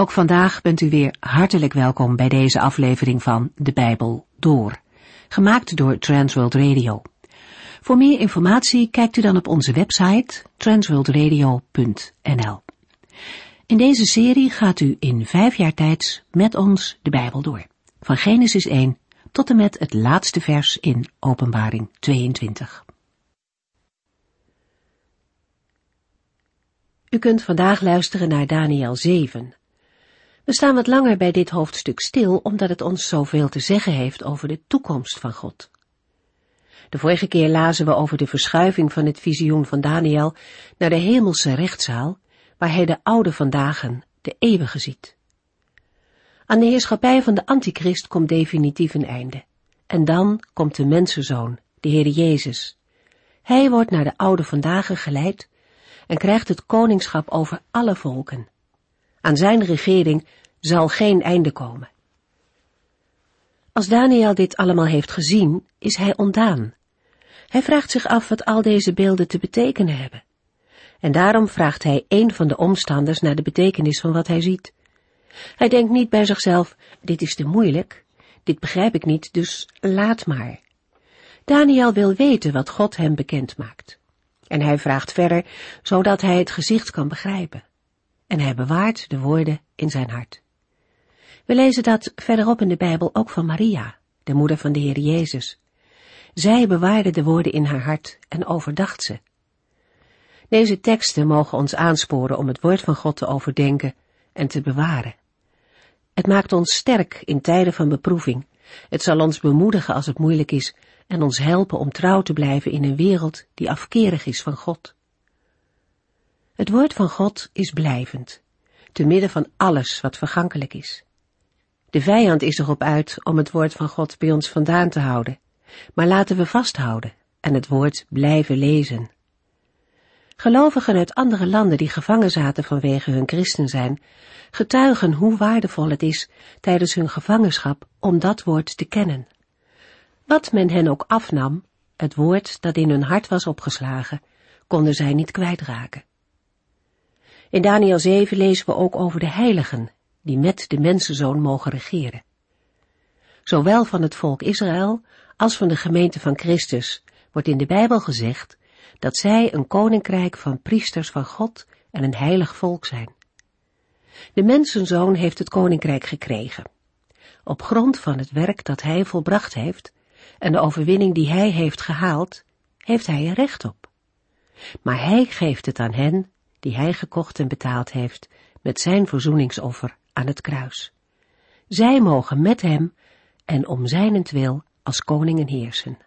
Ook vandaag bent u weer hartelijk welkom bij deze aflevering van De Bijbel Door, gemaakt door Transworld Radio. Voor meer informatie kijkt u dan op onze website transworldradio.nl. In deze serie gaat u in vijf jaar tijd met ons de Bijbel door, van Genesis 1 tot en met het laatste vers in Openbaring 22. U kunt vandaag luisteren naar Daniel 7. We staan wat langer bij dit hoofdstuk stil omdat het ons zoveel te zeggen heeft over de toekomst van God. De vorige keer lazen we over de verschuiving van het visioen van Daniel naar de hemelse rechtszaal, waar hij de oude vandaag, de eeuwige ziet. Aan de heerschappij van de antichrist komt definitief een einde. En dan komt de mensenzoon, de Heer Jezus. Hij wordt naar de oude vandaag geleid en krijgt het koningschap over alle volken. Aan zijn regering zal geen einde komen. Als Daniel dit allemaal heeft gezien, is hij ontdaan. Hij vraagt zich af wat al deze beelden te betekenen hebben. En daarom vraagt hij een van de omstanders naar de betekenis van wat hij ziet. Hij denkt niet bij zichzelf, dit is te moeilijk, dit begrijp ik niet, dus laat maar. Daniel wil weten wat God hem bekend maakt. En hij vraagt verder, zodat hij het gezicht kan begrijpen. En hij bewaart de woorden in zijn hart. We lezen dat verderop in de Bijbel ook van Maria, de moeder van de Heer Jezus. Zij bewaarde de woorden in haar hart en overdacht ze. Deze teksten mogen ons aansporen om het woord van God te overdenken en te bewaren. Het maakt ons sterk in tijden van beproeving. Het zal ons bemoedigen als het moeilijk is en ons helpen om trouw te blijven in een wereld die afkerig is van God. Het woord van God is blijvend, te midden van alles wat vergankelijk is. De vijand is erop uit om het woord van God bij ons vandaan te houden, maar laten we vasthouden en het woord blijven lezen. Gelovigen uit andere landen die gevangen zaten vanwege hun christen zijn, getuigen hoe waardevol het is tijdens hun gevangenschap om dat woord te kennen. Wat men hen ook afnam, het woord dat in hun hart was opgeslagen, konden zij niet kwijtraken. In Daniel 7 lezen we ook over de heiligen, die met de mensenzoon mogen regeren. Zowel van het volk Israël als van de gemeente van Christus wordt in de Bijbel gezegd dat zij een koninkrijk van priesters van God en een heilig volk zijn. De mensenzoon heeft het koninkrijk gekregen. Op grond van het werk dat hij volbracht heeft en de overwinning die hij heeft gehaald, heeft hij er recht op. Maar hij geeft het aan hen die hij gekocht en betaald heeft met zijn verzoeningsoffer aan het kruis. Zij mogen met hem en om zijnentwil als koningen heersen.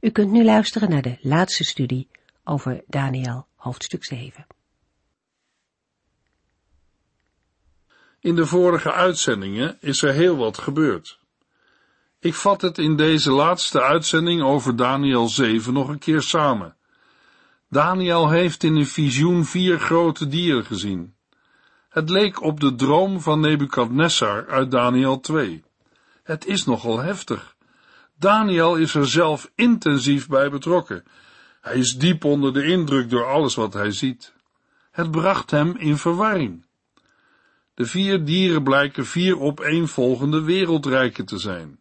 U kunt nu luisteren naar de laatste studie over Daniel hoofdstuk 7. In de vorige uitzendingen is er heel wat gebeurd. Ik vat het in deze laatste uitzending over Daniel 7 nog een keer samen. Daniel heeft in een visioen vier grote dieren gezien. Het leek op de droom van Nebukadnessar uit Daniel 2. Het is nogal heftig. Daniel is er zelf intensief bij betrokken. Hij is diep onder de indruk door alles wat hij ziet. Het bracht hem in verwarring. De vier dieren blijken vier opeenvolgende wereldrijken te zijn.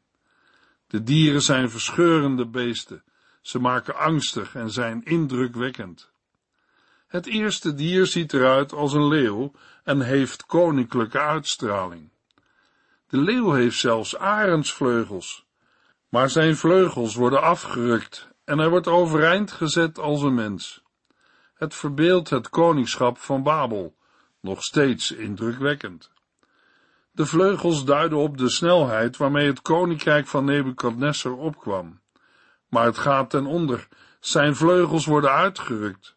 De dieren zijn verscheurende beesten. Ze maken angstig en zijn indrukwekkend. Het eerste dier ziet eruit als een leeuw en heeft koninklijke uitstraling. De leeuw heeft zelfs arendsvleugels, maar zijn vleugels worden afgerukt en hij wordt overeind gezet als een mens. Het verbeeldt het koningschap van Babel, nog steeds indrukwekkend. De vleugels duiden op de snelheid waarmee het koninkrijk van Nebukadnessar opkwam. Maar het gaat ten onder, zijn vleugels worden uitgerukt.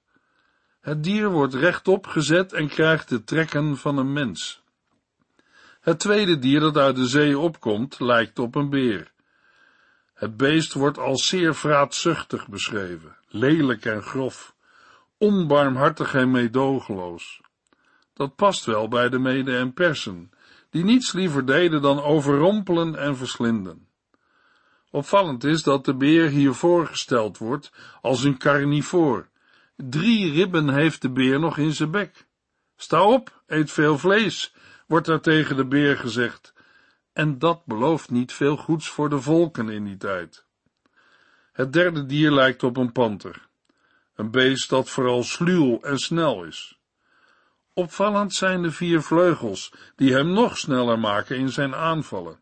Het dier wordt rechtop gezet en krijgt de trekken van een mens. Het tweede dier dat uit de zee opkomt, lijkt op een beer. Het beest wordt als zeer vraatzuchtig beschreven, lelijk en grof, onbarmhartig en meedogenloos. Dat past wel bij de mede en persen, die niets liever deden dan overrompelen en verslinden. Opvallend is dat de beer hier voorgesteld wordt als een carnivoor. Drie ribben heeft de beer nog in zijn bek. Sta op, eet veel vlees, wordt er tegen de beer gezegd, en dat belooft niet veel goeds voor de volken in die tijd. Het derde dier lijkt op een panter, een beest dat vooral sluw en snel is. Opvallend zijn de vier vleugels, die hem nog sneller maken in zijn aanvallen.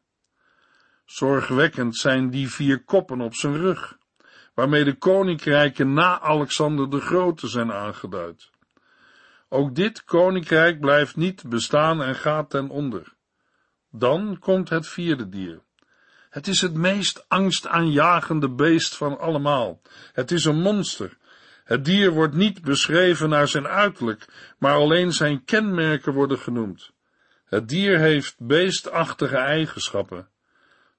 Zorgwekkend zijn die vier koppen op zijn rug, waarmee de koninkrijken na Alexander de Grote zijn aangeduid. Ook dit koninkrijk blijft niet bestaan en gaat ten onder. Dan komt het vierde dier. Het is het meest angstaanjagende beest van allemaal. Het is een monster. Het dier wordt niet beschreven naar zijn uiterlijk, maar alleen zijn kenmerken worden genoemd. Het dier heeft beestachtige eigenschappen,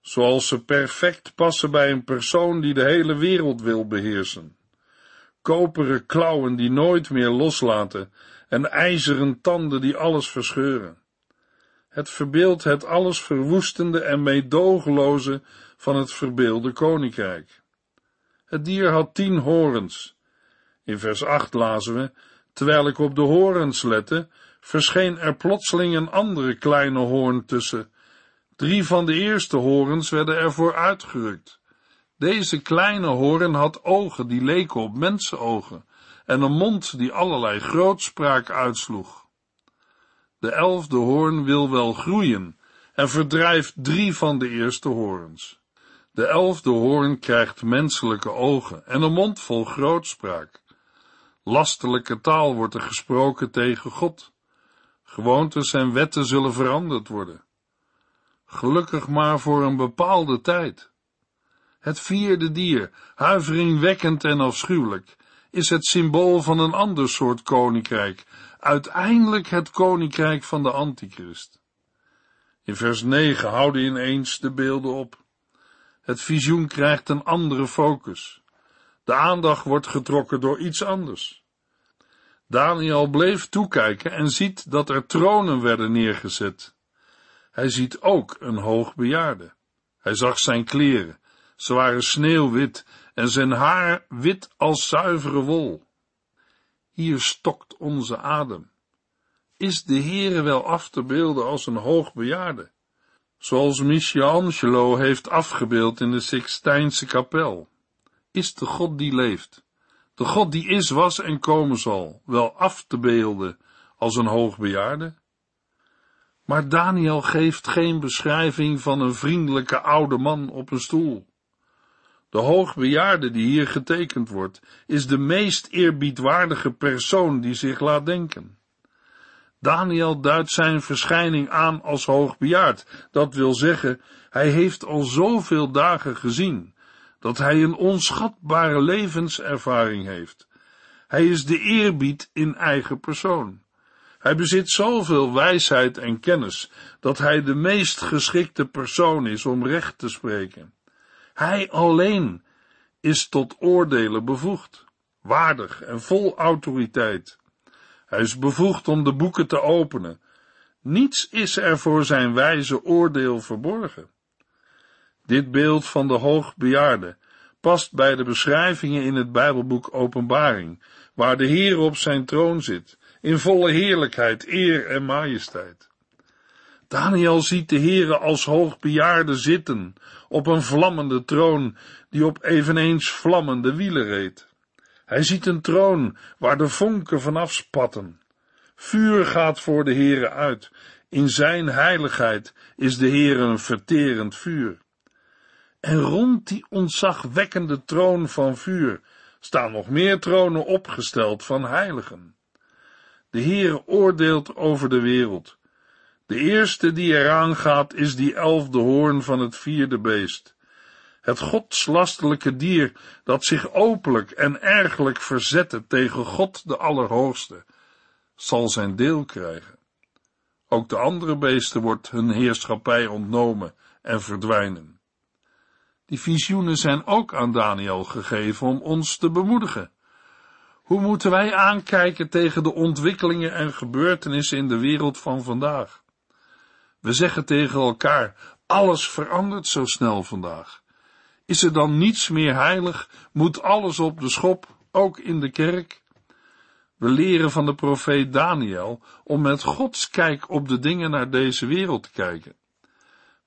zoals ze perfect passen bij een persoon die de hele wereld wil beheersen. Koperen klauwen die nooit meer loslaten en ijzeren tanden die alles verscheuren. Het verbeeldt het alles verwoestende en meedogenloze van het verbeelde koninkrijk. Het dier had tien horens. In vers 8 lazen we, terwijl ik op de horens lette, verscheen er plotseling een andere kleine hoorn tussen. Drie van de eerste horens werden ervoor uitgerukt. Deze kleine hoorn had ogen die leken op mensenogen en een mond die allerlei grootspraak uitsloeg. De elfde hoorn wil wel groeien en verdrijft drie van de eerste hoorns. De elfde hoorn krijgt menselijke ogen en een mond vol grootspraak. Lastelijke taal wordt er gesproken tegen God. Gewoontes en wetten zullen veranderd worden. Gelukkig maar voor een bepaalde tijd. Het vierde dier, huiveringwekkend en afschuwelijk, is het symbool van een ander soort koninkrijk, uiteindelijk het koninkrijk van de antichrist. In vers 9 houden ineens de beelden op. Het visioen krijgt een andere focus. De aandacht wordt getrokken door iets anders. Daniel bleef toekijken en ziet dat er tronen werden neergezet. Hij ziet ook een hoogbejaarde. Hij zag zijn kleren. Ze waren sneeuwwit en zijn haar wit als zuivere wol. Hier stokt onze adem. Is de Heere wel af te beelden als een hoogbejaarde, zoals Michelangelo heeft afgebeeld in de Sixtijnse kapel? Is de God die leeft, de God die is, was en komen zal, wel af te beelden als een hoogbejaarde? Maar Daniel geeft geen beschrijving van een vriendelijke oude man op een stoel. De hoogbejaarde die hier getekend wordt, is de meest eerbiedwaardige persoon die zich laat denken. Daniel duidt zijn verschijning aan als hoogbejaard. Dat wil zeggen, hij heeft al zoveel dagen gezien, dat hij een onschatbare levenservaring heeft. Hij is de eerbied in eigen persoon. Hij bezit zoveel wijsheid en kennis, dat hij de meest geschikte persoon is om recht te spreken. Hij alleen is tot oordelen bevoegd, waardig en vol autoriteit. Hij is bevoegd om de boeken te openen. Niets is er voor zijn wijze oordeel verborgen. Dit beeld van de hoogbejaarde past bij de beschrijvingen in het Bijbelboek Openbaring, waar de Heer op zijn troon zit, in volle heerlijkheid, eer en majesteit. Daniel ziet de Heere als hoogbejaarde zitten, op een vlammende troon, die op eveneens vlammende wielen reed. Hij ziet een troon waar de vonken vanaf spatten. Vuur gaat voor de Heere uit. In zijn heiligheid is de Heere een verterend vuur. En rond die ontzagwekkende troon van vuur staan nog meer tronen opgesteld van heiligen. De Heere oordeelt over de wereld. De eerste die eraan gaat is die elfde hoorn van het vierde beest. Het godslastelijke dier dat zich openlijk en ergelijk verzette tegen God de Allerhoogste, zal zijn deel krijgen. Ook de andere beesten wordt hun heerschappij ontnomen en verdwijnen. Die visioenen zijn ook aan Daniel gegeven om ons te bemoedigen. Hoe moeten wij aankijken tegen de ontwikkelingen en gebeurtenissen in de wereld van vandaag? We zeggen tegen elkaar, alles verandert zo snel vandaag. Is er dan niets meer heilig? Moet alles op de schop, ook in de kerk? We leren van de profeet Daniel om met Gods kijk op de dingen naar deze wereld te kijken.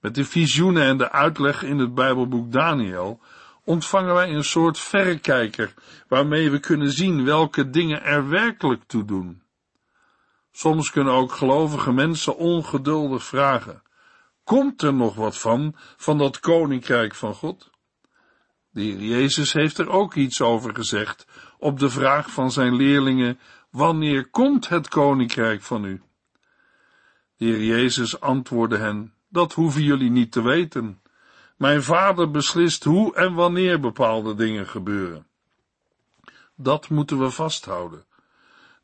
Met de visioenen en de uitleg in het Bijbelboek Daniel ontvangen wij een soort verrekijker waarmee we kunnen zien welke dingen er werkelijk toe doen. Soms kunnen ook gelovige mensen ongeduldig vragen: Komt er nog wat van, van dat koninkrijk van God? De Heer Jezus heeft er ook iets over gezegd op de vraag van zijn leerlingen: Wanneer komt het koninkrijk van u? De Heer Jezus antwoordde hen: Dat hoeven jullie niet te weten. Mijn vader beslist hoe en wanneer bepaalde dingen gebeuren. Dat moeten we vasthouden.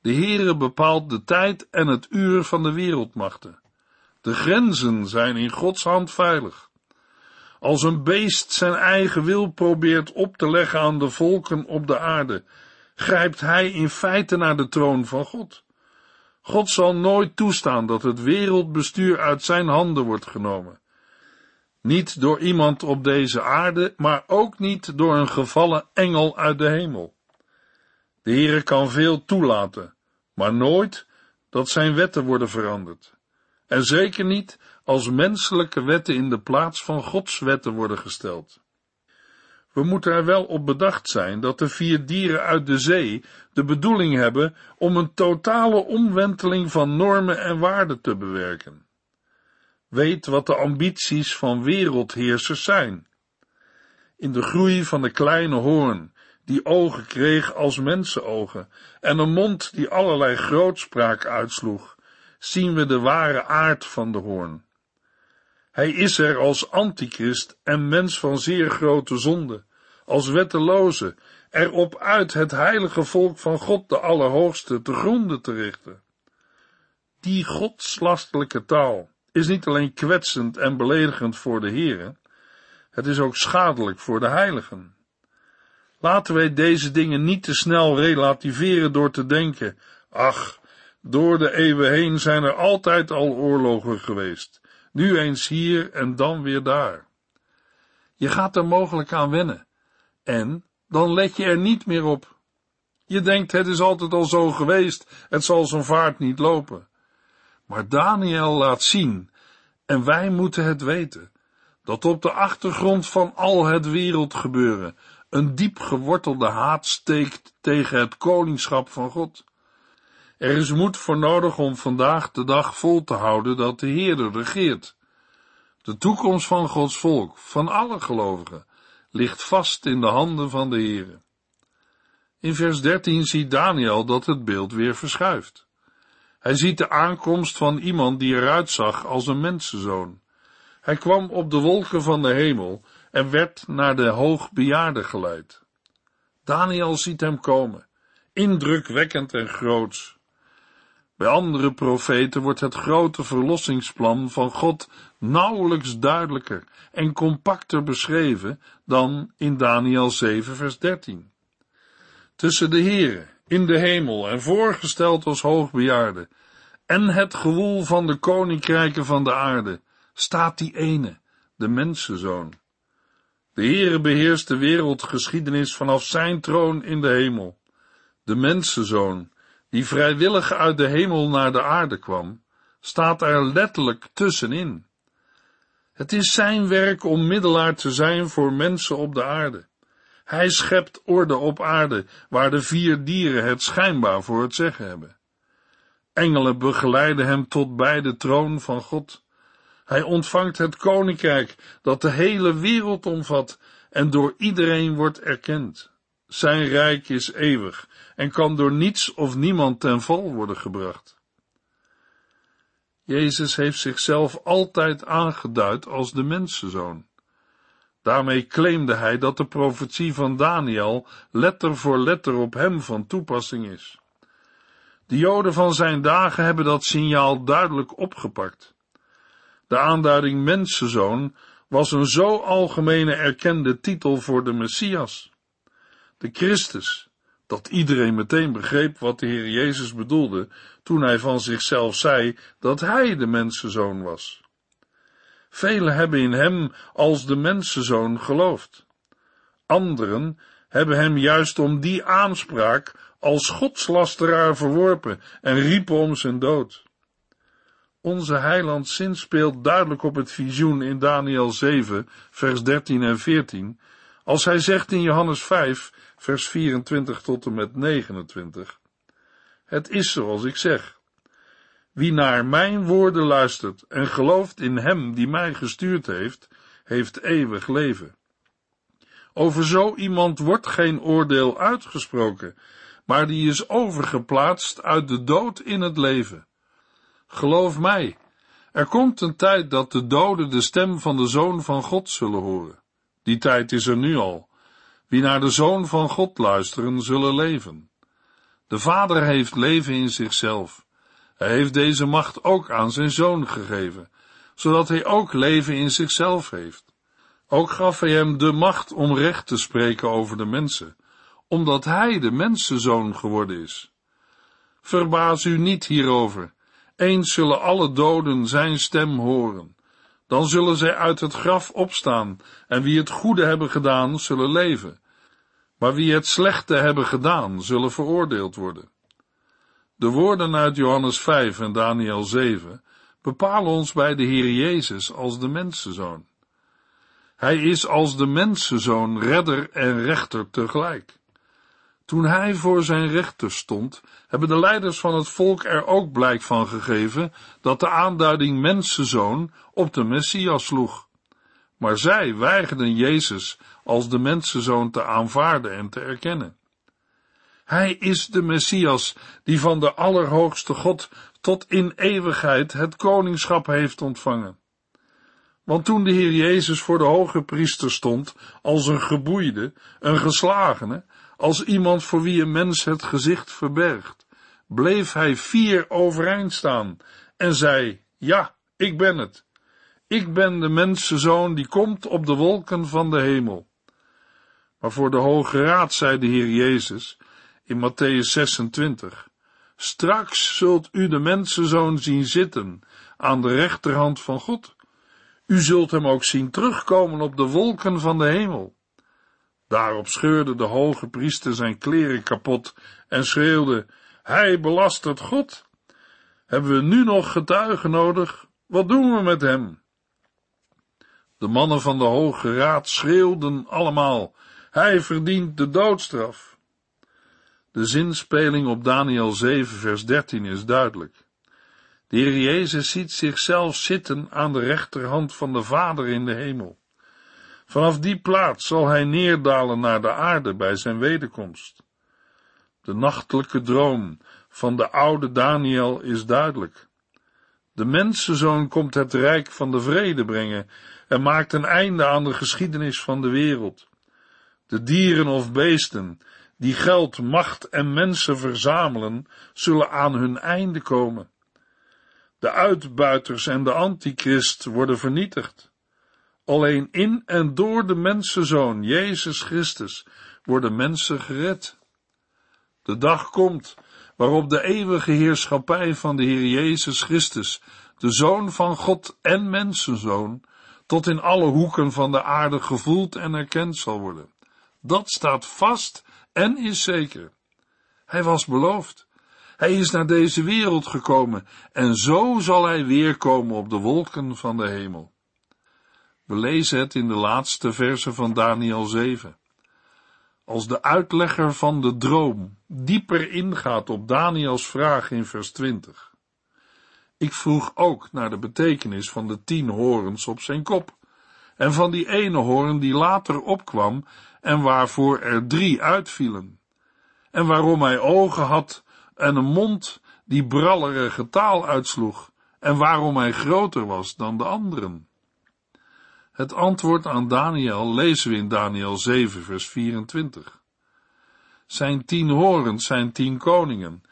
De Heere bepaalt de tijd en het uur van de wereldmachten. De grenzen zijn in Gods hand veilig. Als een beest zijn eigen wil probeert op te leggen aan de volken op de aarde, grijpt hij in feite naar de troon van God. God zal nooit toestaan dat het wereldbestuur uit zijn handen wordt genomen. Niet door iemand op deze aarde, maar ook niet door een gevallen engel uit de hemel. De Heere kan veel toelaten, maar nooit dat zijn wetten worden veranderd. En zeker niet als menselijke wetten in de plaats van Gods wetten worden gesteld. We moeten er wel op bedacht zijn dat de vier dieren uit de zee de bedoeling hebben om een totale omwenteling van normen en waarden te bewerken. Weet wat de ambities van wereldheersers zijn. In de groei van de kleine hoorn, die ogen kreeg als mensenogen, en een mond die allerlei grootspraak uitsloeg, zien we de ware aard van de hoorn. Hij is er als antichrist en mens van zeer grote zonde, als wetteloze, erop uit het heilige volk van God de Allerhoogste te gronden te richten. Die godslastelijke taal is niet alleen kwetsend en beledigend voor de Here, het is ook schadelijk voor de heiligen. Laten wij deze dingen niet te snel relativeren door te denken, ach, door de eeuwen heen zijn er altijd al oorlogen geweest, nu eens hier en dan weer daar. Je gaat er mogelijk aan wennen, en dan let je er niet meer op. Je denkt, het is altijd al zo geweest, het zal zijn vaart niet lopen. Maar Daniel laat zien, en wij moeten het weten, dat op de achtergrond van al het wereldgebeuren een diep gewortelde haat steekt tegen het koningschap van God. Er is moed voor nodig om vandaag de dag vol te houden dat de Heer regeert. De toekomst van Gods volk, van alle gelovigen, ligt vast in de handen van de Heer. In vers 13 ziet Daniel dat het beeld weer verschuift. Hij ziet de aankomst van iemand die eruit zag als een mensenzoon. Hij kwam op de wolken van de hemel en werd naar de hoogbejaarde geleid. Daniel ziet hem komen, indrukwekkend en groots. Bij andere profeten wordt het grote verlossingsplan van God nauwelijks duidelijker en compacter beschreven dan in Daniel 7 vers 13. Tussen de Here, in de hemel en voorgesteld als hoogbejaarde, en het gewoel van de koninkrijken van de aarde, staat die ene, de mensenzoon. De Heere beheerst de wereldgeschiedenis vanaf zijn troon in de hemel. De mensenzoon, die vrijwillig uit de hemel naar de aarde kwam, staat er letterlijk tussenin. Het is zijn werk om middelaar te zijn voor mensen op de aarde. Hij schept orde op aarde, waar de vier dieren het schijnbaar voor het zeggen hebben. Engelen begeleiden hem tot bij de troon van God. Hij ontvangt het koninkrijk dat de hele wereld omvat en door iedereen wordt erkend. Zijn rijk is eeuwig en kan door niets of niemand ten val worden gebracht. Jezus heeft zichzelf altijd aangeduid als de mensenzoon. Daarmee claimde hij dat de profetie van Daniel letter voor letter op hem van toepassing is. De Joden van zijn dagen hebben dat signaal duidelijk opgepakt. De aanduiding mensenzoon was een zo algemene erkende titel voor de Messias. De Christus, dat iedereen meteen begreep wat de Heer Jezus bedoelde toen hij van zichzelf zei dat hij de mensenzoon was. Velen hebben in hem als de mensenzoon geloofd. Anderen hebben hem juist om die aanspraak als godslasteraar verworpen en riepen om zijn dood. Onze heiland zinspeelt duidelijk op het visioen in Daniel 7, vers 13 en 14, als hij zegt in Johannes 5, vers 24 tot en met 29. Het is zoals ik zeg. Wie naar mijn woorden luistert en gelooft in hem die mij gestuurd heeft, heeft eeuwig leven. Over zo iemand wordt geen oordeel uitgesproken, maar die is overgeplaatst uit de dood in het leven. Geloof mij, er komt een tijd dat de doden de stem van de Zoon van God zullen horen. Die tijd is er nu al. Wie naar de Zoon van God luisteren, zullen leven. De Vader heeft leven in zichzelf. Hij heeft deze macht ook aan zijn Zoon gegeven, zodat hij ook leven in zichzelf heeft. Ook gaf hij hem de macht om recht te spreken over de mensen, omdat hij de mensenzoon geworden is. Verbaas u niet hierover. Eens zullen alle doden zijn stem horen. Dan zullen zij uit het graf opstaan, en wie het goede hebben gedaan, zullen leven. Maar wie het slechte hebben gedaan, zullen veroordeeld worden. De woorden uit Johannes 5 en Daniel 7 bepalen ons bij de Heer Jezus als de mensenzoon. Hij is als de mensenzoon redder en rechter tegelijk. Toen hij voor zijn rechter stond, hebben de leiders van het volk er ook blijk van gegeven dat de aanduiding mensenzoon op de Messias sloeg. Maar zij weigerden Jezus als de mensenzoon te aanvaarden en te erkennen. Hij is de Messias die van de Allerhoogste God tot in eeuwigheid het koningschap heeft ontvangen. Want toen de Heer Jezus voor de hoge priester stond, als een geboeide, een geslagene, als iemand voor wie een mens het gezicht verbergt, bleef hij vier overeind staan en zei, ja, ik ben het. Ik ben de mensenzoon die komt op de wolken van de hemel. Maar voor de Hoge Raad zei de Heer Jezus in Matthäus 26, Straks zult u de mensenzoon zien zitten aan de rechterhand van God. U zult hem ook zien terugkomen op de wolken van de hemel. Daarop scheurde de hoge priester zijn kleren kapot en schreeuwde, hij belastert God. Hebben we nu nog getuigen nodig? Wat doen we met hem? De mannen van de Hoge Raad schreeuwden allemaal, hij verdient de doodstraf. De zinspeling op Daniel 7 vers 13 is duidelijk. De Heer Jezus ziet zichzelf zitten aan de rechterhand van de Vader in de hemel. Vanaf die plaats zal hij neerdalen naar de aarde bij zijn wederkomst. De nachtelijke droom van de oude Daniel is duidelijk. De mensenzoon komt het rijk van de vrede brengen en maakt een einde aan de geschiedenis van de wereld. De dieren of beesten die geld, macht en mensen verzamelen, zullen aan hun einde komen. De uitbuiters en de antichrist worden vernietigd. Alleen in en door de mensenzoon, Jezus Christus, worden mensen gered. De dag komt waarop de eeuwige heerschappij van de Heer Jezus Christus, de Zoon van God en mensenzoon, tot in alle hoeken van de aarde gevoeld en erkend zal worden. Dat staat vast en is zeker. Hij was beloofd. Hij is naar deze wereld gekomen en zo zal hij weerkomen op de wolken van de hemel. We lezen het in de laatste verse van Daniel 7. Als de uitlegger van de droom dieper ingaat op Daniels vraag in vers 20. Ik vroeg ook naar de betekenis van de tien horens op zijn kop en van die ene hoorn die later opkwam en waarvoor er drie uitvielen, en waarom hij ogen had en een mond die brallerige taal uitsloeg, en waarom hij groter was dan de anderen. Het antwoord aan Daniel lezen we in Daniel 7, vers 24. Zijn tien horens zijn tien koningen,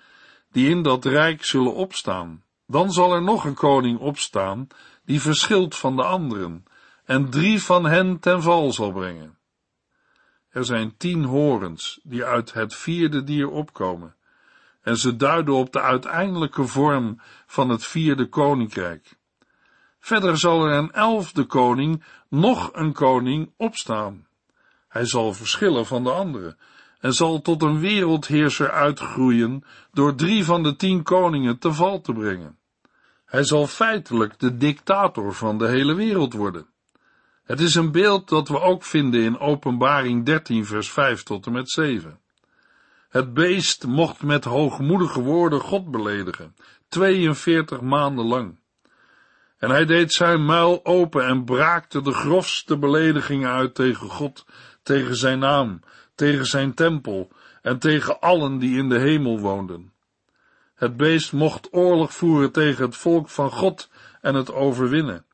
die in dat rijk zullen opstaan. Dan zal er nog een koning opstaan, die verschilt van de anderen, en drie van hen ten val zal brengen. Er zijn tien horens die uit het vierde dier opkomen, en ze duiden op de uiteindelijke vorm van het vierde koninkrijk. Verder zal er een elfde koning, nog een koning, opstaan. Hij zal verschillen van de anderen, en zal tot een wereldheerser uitgroeien door drie van de tien koningen te val te brengen. Hij zal feitelijk de dictator van de hele wereld worden. Het is een beeld dat we ook vinden in Openbaring 13 vers 5 tot en met 7. Het beest mocht met hoogmoedige woorden God beledigen, 42 maanden lang. En hij deed zijn muil open en braakte de grofste beledigingen uit tegen God, tegen zijn naam, tegen zijn tempel en tegen allen die in de hemel woonden. Het beest mocht oorlog voeren tegen het volk van God en het overwinnen.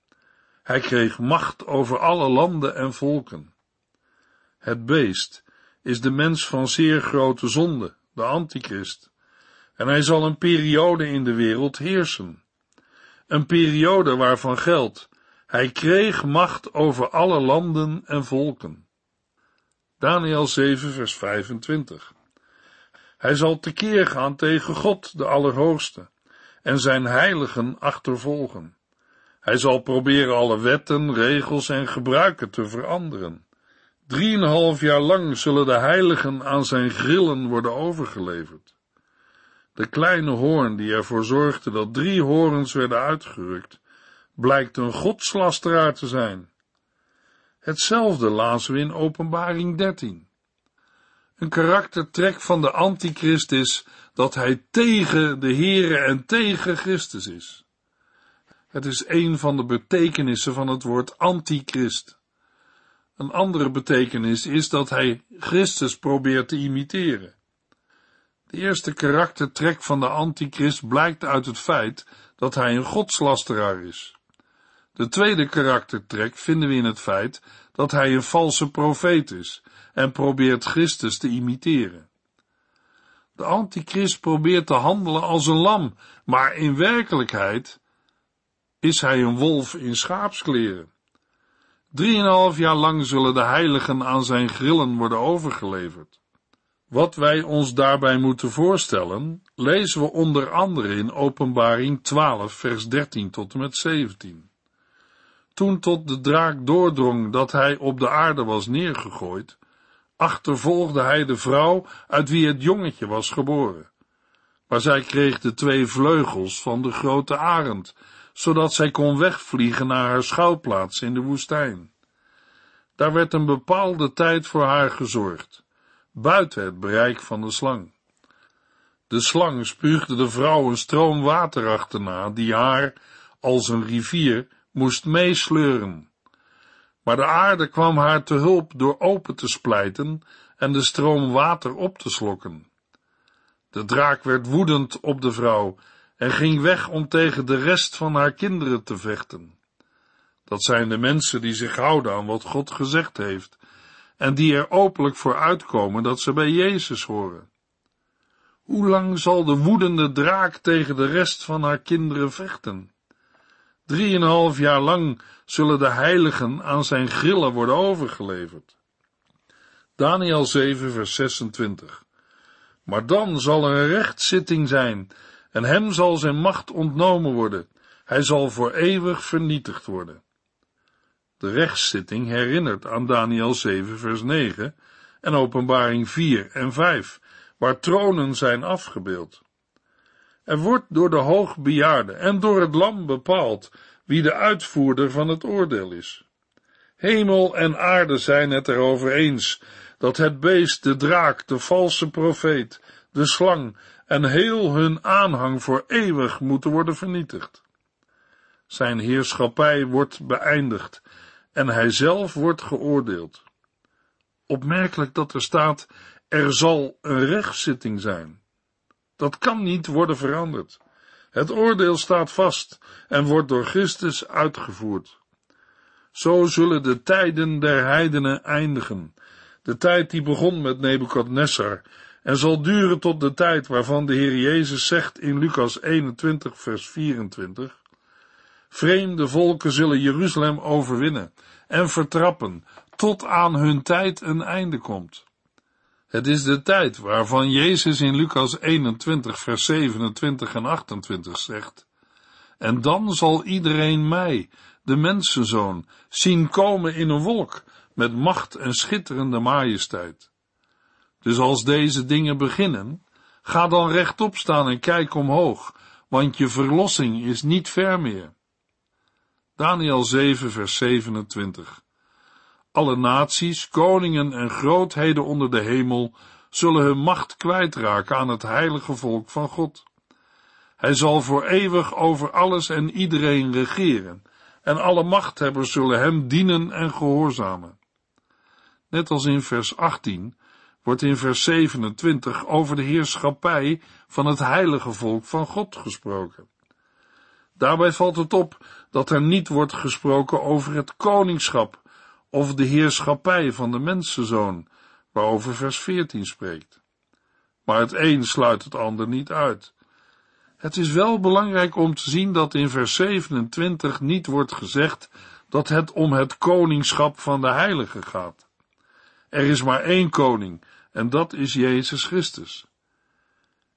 Hij kreeg macht over alle landen en volken. Het beest is de mens van zeer grote zonde, de antichrist, en hij zal een periode in de wereld heersen. Een periode waarvan geldt, hij kreeg macht over alle landen en volken. Daniel 7 vers 25 Hij zal tekeer gaan tegen God, de Allerhoogste, en zijn heiligen achtervolgen. Hij zal proberen alle wetten, regels en gebruiken te veranderen. Drieënhalf jaar lang zullen de heiligen aan zijn grillen worden overgeleverd. De kleine hoorn die ervoor zorgde dat drie horens werden uitgerukt, blijkt een godslasteraar te zijn. Hetzelfde lazen we in Openbaring 13. Een karaktertrek van de antichrist is dat hij tegen de Here en tegen Christus is. Het is een van de betekenissen van het woord antichrist. Een andere betekenis is dat hij Christus probeert te imiteren. De eerste karaktertrek van de antichrist blijkt uit het feit dat hij een godslasteraar is. De tweede karaktertrek vinden we in het feit dat hij een valse profeet is en probeert Christus te imiteren. De antichrist probeert te handelen als een lam, maar in werkelijkheid is hij een wolf in schaapskleren. Drieënhalf jaar lang zullen de heiligen aan zijn grillen worden overgeleverd. Wat wij ons daarbij moeten voorstellen, lezen we onder andere in Openbaring 12, vers 13 tot en met 17. Toen tot de draak doordrong dat hij op de aarde was neergegooid, achtervolgde hij de vrouw uit wie het jongetje was geboren. Maar zij kreeg de twee vleugels van de grote arend zodat zij kon wegvliegen naar haar schouwplaats in de woestijn. Daar werd een bepaalde tijd voor haar gezorgd, buiten het bereik van de slang. De slang spuugde de vrouw een stroom water achterna, die haar, als een rivier, moest meesleuren. Maar de aarde kwam haar te hulp door open te splijten en de stroom water op te slokken. De draak werd woedend op de vrouw en ging weg om tegen de rest van haar kinderen te vechten. Dat zijn de mensen die zich houden aan wat God gezegd heeft en die er openlijk voor uitkomen dat ze bij Jezus horen. Hoe lang zal de woedende draak tegen de rest van haar kinderen vechten? Drieënhalf jaar lang zullen de heiligen aan zijn grillen worden overgeleverd. Daniel 7 vers 26 Maar dan zal er een rechtszitting zijn en hem zal zijn macht ontnomen worden. Hij zal voor eeuwig vernietigd worden. De rechtszitting herinnert aan Daniel 7 vers 9 en openbaring 4 en 5, waar tronen zijn afgebeeld. Er wordt door de hoogbejaarde en door het lam bepaald wie de uitvoerder van het oordeel is. Hemel en aarde zijn het erover eens dat het beest, de draak, de valse profeet, de slang en heel hun aanhang voor eeuwig moeten worden vernietigd. Zijn heerschappij wordt beëindigd en hij zelf wordt geoordeeld. Opmerkelijk dat er staat, er zal een rechtszitting zijn. Dat kan niet worden veranderd. Het oordeel staat vast en wordt door Christus uitgevoerd. Zo zullen de tijden der heidenen eindigen, de tijd die begon met Nebukadnessar en zal duren tot de tijd waarvan de Heer Jezus zegt in Lucas 21 vers 24 Vreemde volken zullen Jeruzalem overwinnen en vertrappen tot aan hun tijd een einde komt. Het is de tijd waarvan Jezus in Lucas 21 vers 27 en 28 zegt En dan zal iedereen mij, de mensenzoon, zien komen in een wolk met macht en schitterende majesteit. Dus als deze dingen beginnen, ga dan rechtop staan en kijk omhoog, want je verlossing is niet ver meer. Daniel 7, vers 27. Alle naties, koningen en grootheden onder de hemel zullen hun macht kwijtraken aan het heilige volk van God. Hij zal voor eeuwig over alles en iedereen regeren, en alle machthebbers zullen hem dienen en gehoorzamen. Net als in vers 18 wordt in vers 27 over de heerschappij van het heilige volk van God gesproken. Daarbij valt het op dat er niet wordt gesproken over het koningschap of de heerschappij van de mensenzoon, waarover vers 14 spreekt. Maar het een sluit het ander niet uit. Het is wel belangrijk om te zien dat in vers 27 niet wordt gezegd dat het om het koningschap van de heilige gaat. Er is maar één koning, en dat is Jezus Christus.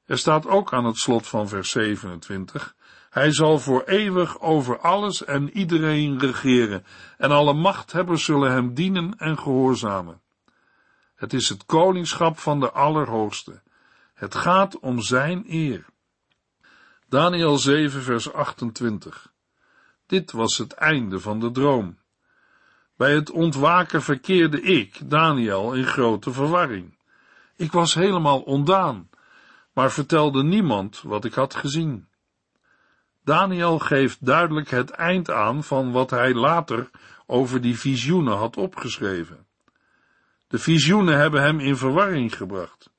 Er staat ook aan het slot van vers 27, hij zal voor eeuwig over alles en iedereen regeren, en alle machthebbers zullen hem dienen en gehoorzamen. Het is het koningschap van de Allerhoogste. Het gaat om zijn eer. Daniel 7, vers 28. Dit was het einde van de droom. Bij het ontwaken verkeerde ik, Daniel, in grote verwarring. Ik was helemaal ondaan, maar vertelde niemand wat ik had gezien. Daniel geeft duidelijk het eind aan van wat hij later over die visioenen had opgeschreven. De visioenen hebben hem in verwarring gebracht.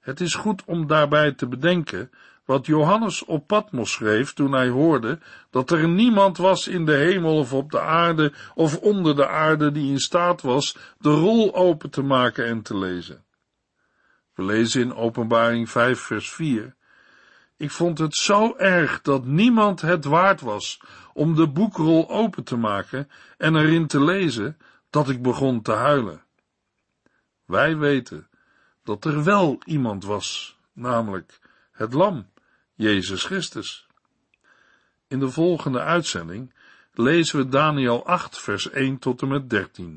Het is goed om daarbij te bedenken wat Johannes op Patmos schreef toen hij hoorde dat er niemand was in de hemel of op de aarde of onder de aarde die in staat was de rol open te maken en te lezen. We lezen in Openbaring 5 vers 4 ik vond het zo erg dat niemand het waard was om de boekrol open te maken en erin te lezen, dat ik begon te huilen. Wij weten dat er wel iemand was, namelijk het lam, Jezus Christus. In de volgende uitzending lezen we Daniel 8, vers 1 tot en met 13.